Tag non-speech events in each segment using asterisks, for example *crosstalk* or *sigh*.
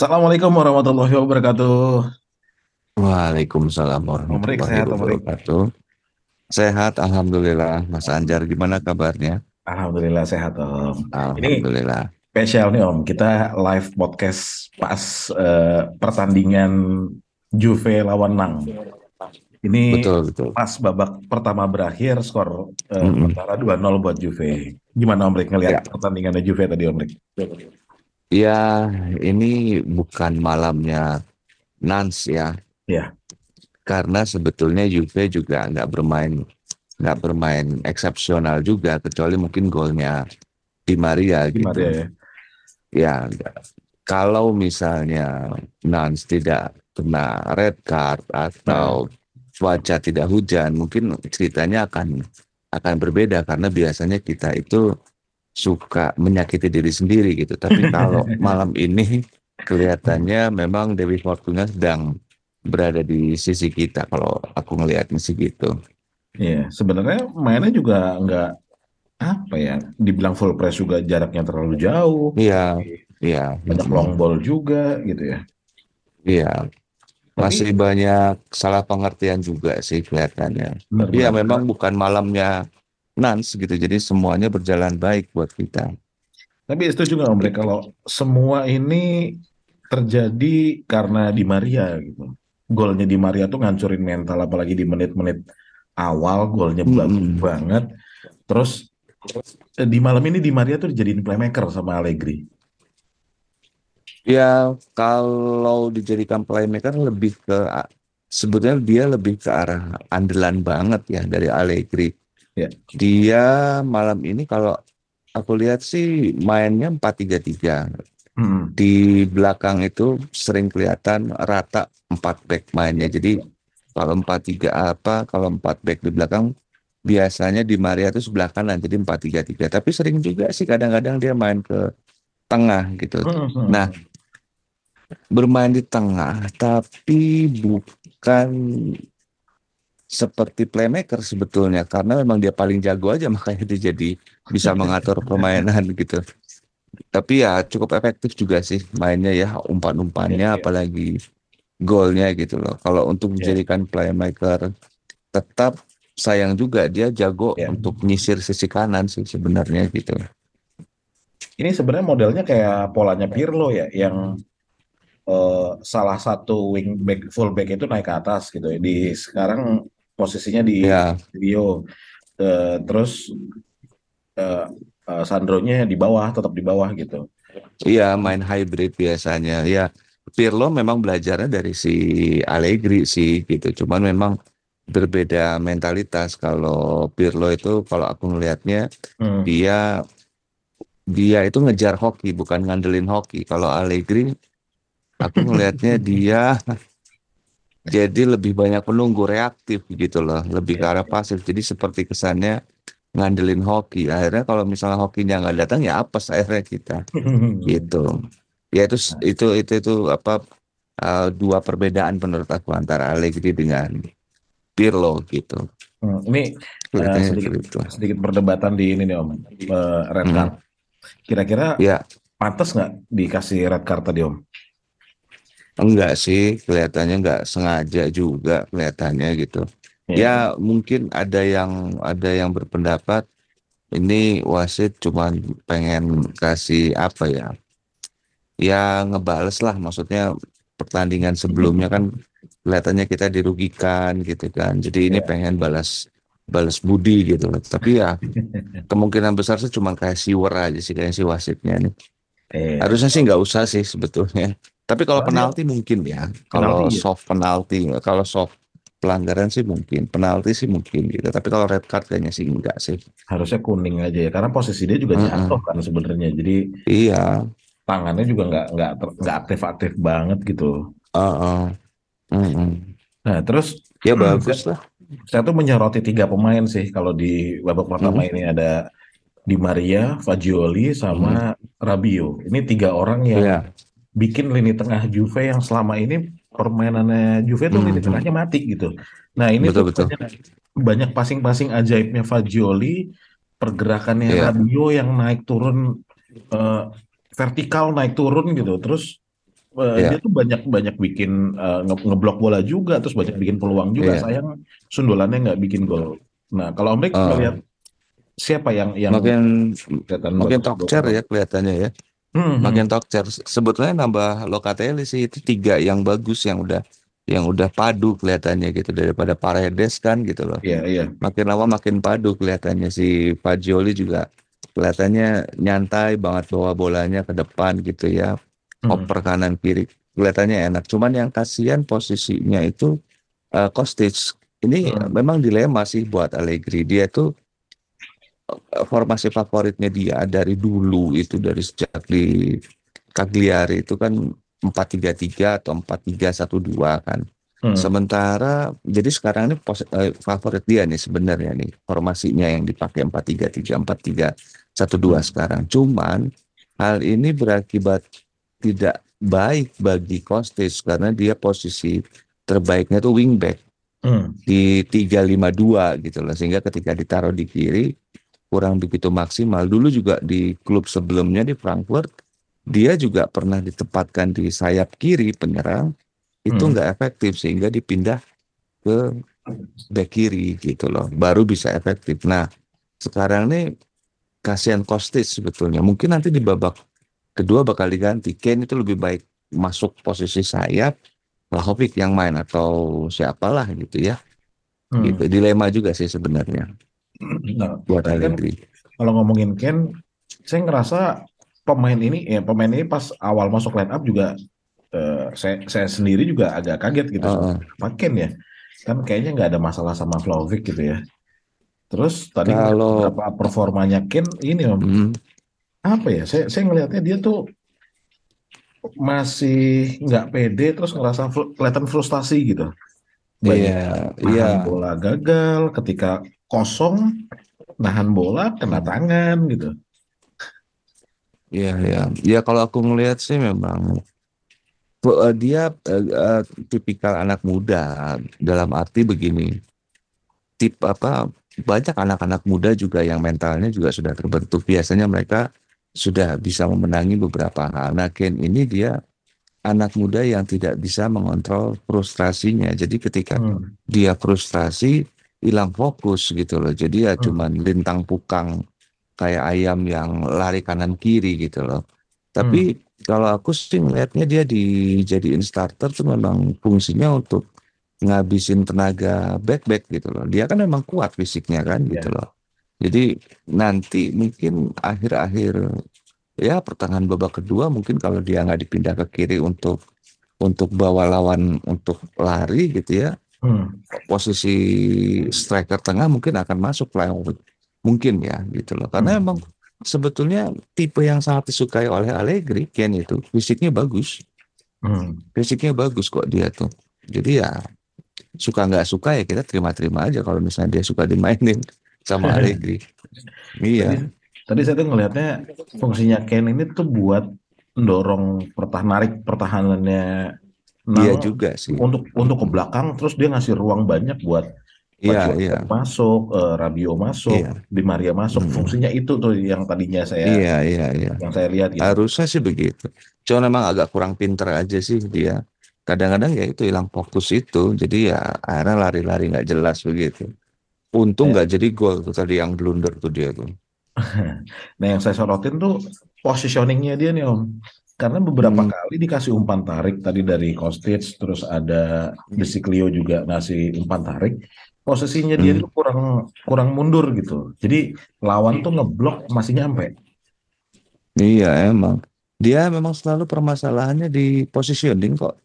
Assalamualaikum warahmatullahi wabarakatuh. Waalaikumsalam warahmatullahi sehat wabarakatuh. Sehat, alhamdulillah. Mas Anjar, gimana kabarnya? Alhamdulillah sehat Om. Alhamdulillah. Spesial nih Om, kita live podcast pas eh, pertandingan Juve lawan Nang. Ini Betul, betul. pas babak pertama berakhir skor eh, Mm-mm. sementara 2-0 buat Juve. Gimana Om Rik ngelihat pertandingannya Juve tadi Om Rik? Ya, ini bukan malamnya Nans ya. Ya. Karena sebetulnya Juve juga nggak bermain nggak bermain eksepsional juga, kecuali mungkin golnya Di Maria Di gitu. Maria ya. Ya, kalau misalnya Nans tidak kena red card atau cuaca tidak hujan, mungkin ceritanya akan akan berbeda karena biasanya kita itu suka menyakiti diri sendiri gitu. Tapi *laughs* kalau malam ini kelihatannya memang Dewi Fortuna sedang berada di sisi kita kalau aku ngelihatnya sih gitu. Iya, sebenarnya mainnya juga nggak apa ya, dibilang full press juga jaraknya terlalu jauh. Iya, iya, Banyak long ball juga gitu ya. iya. Tapi Masih banyak salah pengertian juga sih kelihatannya. Tapi ya benar-benar memang bukan malamnya Nans gitu, jadi semuanya berjalan baik buat kita. Tapi setuju nggak Om Rik kalau semua ini terjadi karena Di Maria gitu. Golnya Di Maria tuh ngancurin mental apalagi di menit-menit awal golnya bagus Mm-mm. banget. Terus eh, di malam ini Di Maria tuh dijadiin playmaker sama Allegri. Ya kalau dijadikan playmaker lebih ke sebetulnya dia lebih ke arah andalan banget ya dari Allegri. Ya. Dia malam ini kalau aku lihat sih mainnya 4-3-3. Hmm. Di belakang itu sering kelihatan rata 4 back mainnya. Jadi kalau 4-3 apa, kalau 4 back di belakang biasanya di Maria itu sebelah kanan jadi 4-3-3. Tapi sering juga sih kadang-kadang dia main ke tengah gitu. Hmm. Nah, bermain di tengah tapi bukan seperti playmaker sebetulnya karena memang dia paling jago aja makanya dia jadi bisa mengatur permainan *laughs* gitu. Tapi ya cukup efektif juga sih mainnya ya umpan-umpannya Iya, iya. apalagi golnya gitu loh. Kalau untuk Iya. dijadikan playmaker tetap sayang juga dia jago Iya. untuk nyisir sisi kanan sih sebenarnya gitu. Ini sebenarnya modelnya kayak polanya Pirlo ya, yang eh, salah satu wing back full back itu naik ke atas gitu. Di sekarang posisinya di Ya, Rio, Eh, terus eh, eh, Sandronya di bawah, tetap di bawah gitu. Iya, main hybrid biasanya. Ya, Pirlo memang belajarnya dari si Allegri sih gitu. Cuman memang berbeda mentalitas. Kalau Pirlo itu kalau aku ngelihatnya Hmm. dia dia itu ngejar hoki bukan ngandelin hoki. Kalau Allegri aku ngelihatnya *laughs* dia jadi lebih banyak menunggu reaktif gitu loh, lebih ke arah pasif. Jadi seperti kesannya ngandelin hoki. Akhirnya kalau misalnya hokinya nggak datang ya apes akhirnya kita gitu *laughs* ya itu itu itu itu apa uh, dua perbedaan menurut aku antara Allegri dengan Pirlo gitu Hmm, Ini kelihatannya sedikit- sedikit perdebatan di ini nih Om, Eh, red Hmm. card. Kira-kira ya pantas nggak dikasih red card tadi Om? Enggak sih kelihatannya enggak sengaja juga kelihatannya gitu. Ya mungkin ada yang ada yang berpendapat ini wasit cuman pengen kasih apa ya ya ngebales lah maksudnya pertandingan sebelumnya kan kelihatannya kita dirugikan gitu kan. Jadi ini Iya. pengen balas balas budi gitu. Loh tapi ya kemungkinan besar sih cuma kayak siwer aja sih kayak si wasitnya nih. Eh, harusnya sih nggak usah sih sebetulnya tapi kalau Soalnya- penalti mungkin ya kalau Penalti, iya. soft penalti kalau soft pelanggaran sih mungkin penalti sih mungkin gitu tapi kalau red card kayaknya sih enggak sih harusnya kuning aja ya, karena posisi dia juga Mm-mm. jatuh kan sebenarnya. Jadi iya tangannya juga nggak nggak nggak aktif-aktif banget gitu. Heeh. Mm-mm. Nah, terus ya *clears throat* bagus lah saya tuh menyoroti tiga pemain sih kalau di babak pertama Hmm. ini ada Di Maria, Fagioli, sama Rabiot. Ini tiga orang yang Iya. Bikin lini tengah Juve yang selama ini permainannya Juve tuh lini Mhm. tengahnya mati gitu. Nah ini Betul, tuh betul. banyak, passing-passing ajaibnya Fagioli, pergerakannya. Rabiot yang naik turun eh, vertikal naik turun gitu. Terus eh, Iya, dia tuh banyak banyak bikin eh, nge- ngeblok bola juga, terus banyak bikin peluang juga. iya. Sayang sundulannya nggak bikin gol. Nah, kalau Om Rik Eh, ngelihat siapa yang yang makin kelihatan makin bagus tokcer dua ya kelihatannya ya. Hmm, hmm. Makin tokcer. Sebetulnya nambah Locatelli sih itu tiga yang bagus yang udah yang udah padu kelihatannya gitu daripada Paredes kan gitu loh. Iya, iya. Makin lama makin padu kelihatannya si Fagioli juga kelihatannya nyantai banget bawa bolanya ke depan gitu ya. Hmm. Oper kanan kiri kelihatannya enak. Cuman yang kasihan posisinya itu eh, Kostic. Ini Hmm. memang dilema sih buat Allegri. Dia tuh formasi favoritnya dia dari dulu itu dari sejak di Cagliari itu kan 4-3-3 atau 4-3-1-2 kan. Hmm. Sementara jadi sekarang ini pos- eh, favorit dia nih sebenarnya nih formasinya yang dipakai 4-3-3 4-3-1-2 Hmm. sekarang. Cuman hal ini berakibat tidak baik bagi Kostic karena dia posisi terbaiknya tuh wingback Hmm. di 352 gitu loh sehingga ketika ditaruh di kiri kurang begitu maksimal. Dulu juga di klub sebelumnya di Frankfurt dia juga pernah ditempatkan di sayap kiri penyerang. Itu Hmm. nggak efektif sehingga dipindah ke back kiri gitu loh. Baru bisa efektif. Nah sekarang nih kasihan Kostic sebetulnya. Mungkin nanti di babak kedua bakal diganti. Kane itu lebih baik masuk posisi sayap Vlahovic yang main atau siapalah gitu ya. Hmm. gitu. Dilema juga sih sebenarnya Nah, buat tapi kan Allegri kalau ngomongin Ken, saya ngerasa pemain ini, ya pemain ini pas awal masuk line up juga, eh, saya, saya sendiri juga agak kaget gitu sama Ken ya. Kan kayaknya nggak ada masalah sama Vlahovic gitu ya. Terus tadi Kalau- beberapa performanya Ken ini om, Hmm, apa ya? Saya saya ngelihatnya dia tuh masih nggak pede, terus ngerasa kelihatan frustasi gitu. Banyak iya iya bola gagal, ketika kosong nahan bola kena tangan gitu. iya iya. Ya kalau aku ngelihat sih memang eh, dia eh, eh, tipikal anak muda. Dalam arti begini tip apa banyak anak-anak muda juga yang mentalnya juga sudah terbentuk. Biasanya mereka sudah bisa memenangi beberapa hal. Nah Ken ini dia anak muda yang tidak bisa mengontrol frustrasinya. Jadi ketika Hmm. dia frustrasi hilang fokus gitu loh. Jadi ya Hmm. cuman lintang pukang kayak ayam yang lari kanan kiri gitu loh. Tapi kalau aku sih melihatnya dia dijadiin starter tuh memang fungsinya untuk ngabisin tenaga back back gitu loh. Dia kan memang kuat fisiknya kan gitu Iya. loh. Jadi nanti mungkin akhir-akhir ya pertengahan babak kedua mungkin kalau dia nggak dipindah ke kiri untuk untuk bawa lawan untuk lari gitu ya Hmm. posisi striker tengah mungkin akan masuk Vlahovic mungkin ya gitu loh karena Hmm. emang sebetulnya tipe yang sangat disukai oleh Allegri Ken itu fisiknya bagus Hmm. fisiknya bagus kok dia tuh jadi ya suka nggak suka ya kita terima-terima aja kalau misalnya dia suka dimainin sama *laughs* Allegri iya Tadi, tadi saya tuh ngelihatnya fungsinya Ken ini tuh buat mendorong pertahan narik pertahanannya dia Nang juga sih untuk untuk ke belakang terus dia ngasih ruang banyak buat iya iya masuk, eh, Rabiot masuk, Iya. Di Maria masuk. Hmm. Fungsinya itu tuh yang tadinya saya iya iya iya yang saya lihat gitu. harusnya sih begitu cuma memang agak kurang pinter aja sih dia kadang-kadang ya itu hilang fokus itu jadi ya akhirnya lari-lari nggak jelas begitu untung Ya. nggak jadi gol tuh tadi yang blunder tuh dia tuh *laughs* Nah, yang saya sorotin tuh positioningnya dia nih Om. Karena beberapa Hmm. kali dikasih umpan tarik tadi dari Kostic, terus ada Bisiklio juga ngasih umpan tarik. Posisinya dia Hmm. tuh kurang kurang mundur gitu. Jadi lawan tuh ngeblok masih nyampe. Iya emang dia memang selalu permasalahannya di positioning kok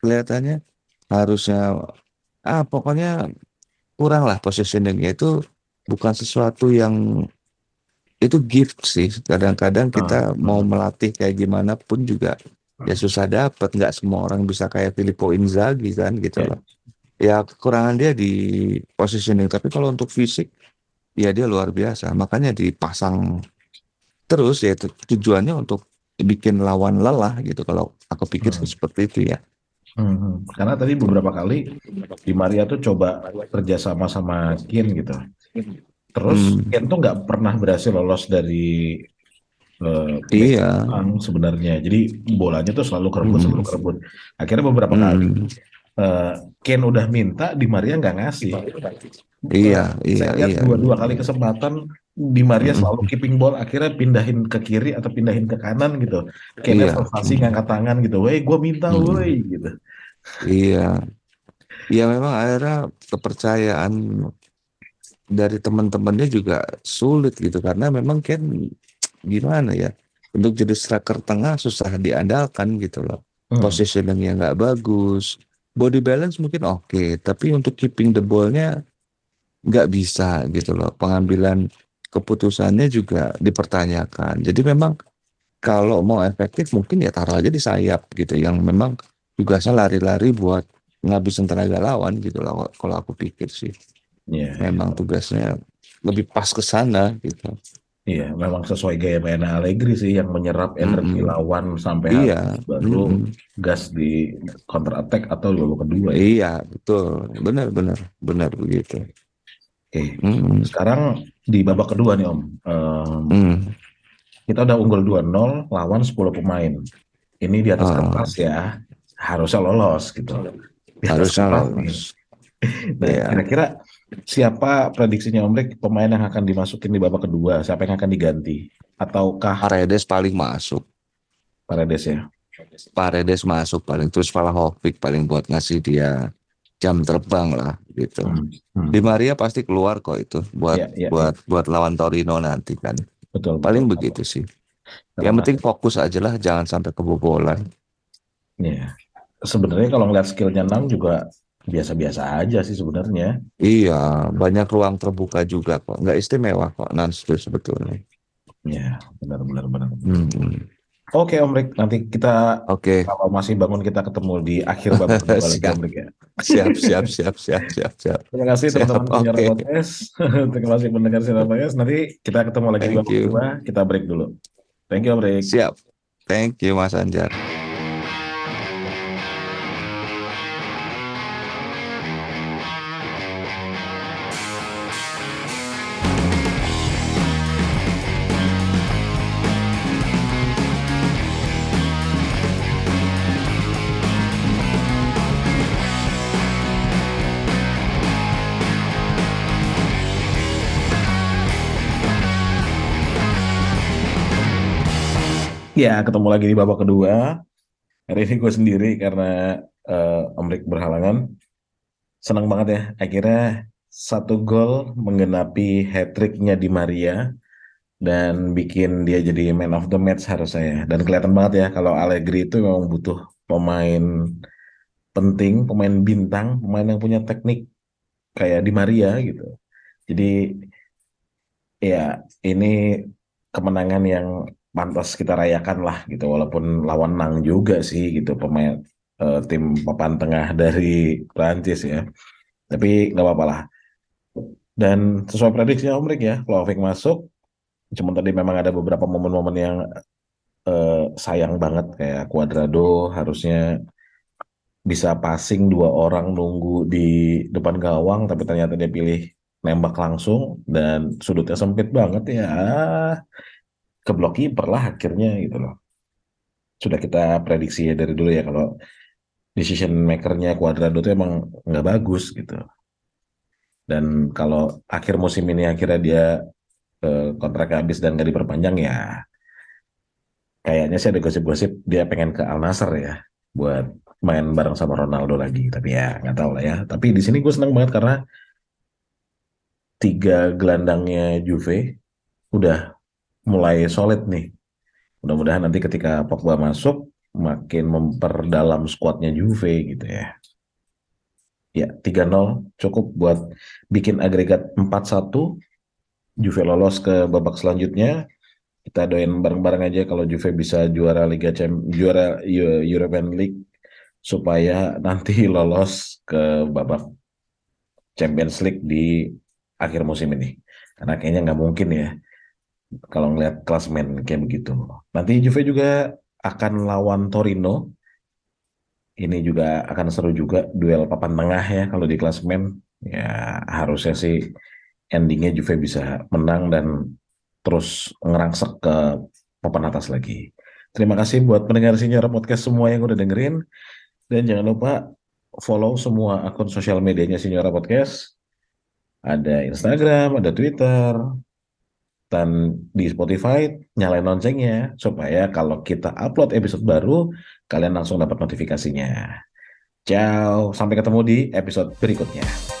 kelihatannya harusnya ah pokoknya kurang lah positioningnya itu bukan sesuatu yang itu gift sih. Kadang-kadang kita Ah, mau ah. melatih kayak gimana pun juga ya susah dapat nggak semua orang bisa kayak Filippo Inzaghi kan gitu Ya. loh. Ya kekurangan dia di positioning. Tapi kalau untuk fisik ya dia luar biasa. Makanya dipasang terus ya tu- tujuannya untuk bikin lawan lelah gitu. Kalau aku pikir Hmm. seperti itu ya. Hmm, Karena tadi beberapa kali Di Maria tuh coba kerja sama sama Kin gitu. Terus Hmm. Kin tuh nggak pernah berhasil lolos dari eh, Iya. Sebenarnya. Jadi bolanya tuh selalu kerebut, selalu Mm, kerebut. Akhirnya beberapa kali mm. eh, Ken udah minta, Di Maria nggak ngasih. Iya, iya, saya lihat iya, dua-dua iya. kali kesempatan Di Maria selalu Mm, keeping ball, akhirnya pindahin ke kiri atau pindahin ke kanan gitu. Kennya Iya, mm, ngangkat tangan gitu, woi gue minta mm. woi gitu. Iya. Ya memang akhirnya kepercayaan dari teman-temannya juga sulit gitu. Karena memang kan gimana ya untuk jadi striker tengah susah diandalkan gitu loh. Hmm. positioningnya nggak bagus body balance mungkin oke tapi untuk keeping the ball-nya nggak bisa gitu loh. Pengambilan keputusannya juga dipertanyakan. Jadi memang kalau mau efektif mungkin ya taruh aja di sayap gitu yang memang tugasnya lari-lari buat ngabisin tenaga lawan gitu loh kalau aku pikir sih Iya, memang tugasnya lebih pas ke sana gitu. iya, memang sesuai gaya main Allegri sih yang menyerap energi Mm-mm. lawan sampai Iya, baru mm-mm. gas di counter attack atau babak kedua ya. Iya, betul. Benar, benar, benar begitu. Oke, Mm-mm. sekarang di babak kedua nih Om. Em, Mm. kita udah unggul 2-0 lawan 10 pemain. Ini di atas Ah, kertas ya, harusnya lolos gitu. Di harusnya lolos. *laughs* Nah, Iya. kira-kira siapa prediksinya Om Rek pemain yang akan dimasukin di babak kedua? Siapa yang akan diganti? Ataukah Paredes paling masuk. Paredes ya? Paredes masuk paling terus Vlahovic paling buat ngasih dia jam terbang lah gitu. Hmm, hmm. Di Maria pasti keluar kok itu buat Iya, iya, buat buat lawan Torino nanti kan. betul, Paling betul. begitu sih. Karena- Yang penting fokus aja lah jangan sampai kebobolan. Iya. Sebenarnya kalau ngeliat skillnya Nang juga biasa-biasa aja sih sebenarnya. Iya, banyak ruang terbuka juga kok. Nggak istimewa kok Nans itu sebetulnya. Ya, benar-benar benar. Hmm. Oke Om Rik, nanti kita Oke, kalau masih bangun kita ketemu di akhir babak *laughs* Siap. Om Rik ya. siap, *laughs* siap, siap, siap, siap, siap. Terima kasih teman-teman pendengar oke. podcast. *laughs* Terima kasih pendengar Sinar Podcast. Nanti kita ketemu lagi di Thank babak you. kedua. Kita break dulu. Thank you Om Rik. Siap. Thank you, Mas Anjar. Ya, ketemu lagi di babak kedua. Hari ini gue sendiri karena eh, Om Rik berhalangan. Senang banget ya. Akhirnya satu gol menggenapi hat-tricknya di Maria dan bikin dia jadi man of the match harus saya. Dan kelihatan banget ya kalau Allegri itu memang butuh pemain penting, pemain bintang, pemain yang punya teknik kayak di Maria gitu. Jadi ya ini kemenangan yang pantas kita rayakan lah gitu. Walaupun lawan Nang juga sih gitu pemain eh, tim papan tengah *laughs* dari Prancis ya. Tapi nggak apa-apa lah. Dan sesuai prediksi Om Rik ya Vlahovic masuk cuma tadi memang ada beberapa momen-momen yang eh, sayang banget. Kayak Cuadrado harusnya bisa passing dua orang nunggu di depan gawang tapi ternyata dia pilih nembak langsung dan sudutnya sempit banget ya keblok kiper lah akhirnya gitu loh. Sudah kita prediksi ya dari dulu ya kalau decision makernya Cuadrado itu emang nggak bagus gitu. Dan kalau akhir musim ini akhirnya dia eh, kontrak habis dan nggak diperpanjang ya kayaknya sih ada gosip-gosip dia pengen ke Al Nassr ya buat main bareng sama Ronaldo lagi. Tapi ya nggak tahu lah ya. Tapi di sini gue senang banget karena tiga gelandangnya Juve udah mulai solid nih. Mudah-mudahan nanti ketika Pogba masuk makin memperdalam skuadnya Juve gitu ya. Ya, 3-0 cukup buat bikin agregat 4-1. Juve lolos ke babak selanjutnya. Kita doain bareng-bareng aja kalau Juve bisa juara Liga Champ juara Eu- European League supaya nanti *laughs* lolos ke babak Champions League di akhir musim ini. Karena kayaknya nggak mungkin ya kalau ngelihat klasmen kayak begitu. Nanti Juve juga akan lawan Torino. Ini juga akan seru juga duel papan tengah ya kalau di klasmen. Ya harusnya sih endingnya Juve bisa menang dan terus ngerangsek ke papan atas lagi. Terima kasih buat pendengar Sinyora Podcast semua yang udah dengerin. Dan jangan lupa follow semua akun sosial medianya Sinyora Podcast. Ada Instagram, ada Twitter, dan di Spotify nyalain loncengnya supaya kalau kita upload episode baru kalian langsung dapat notifikasinya. Ciao, sampai ketemu di episode berikutnya.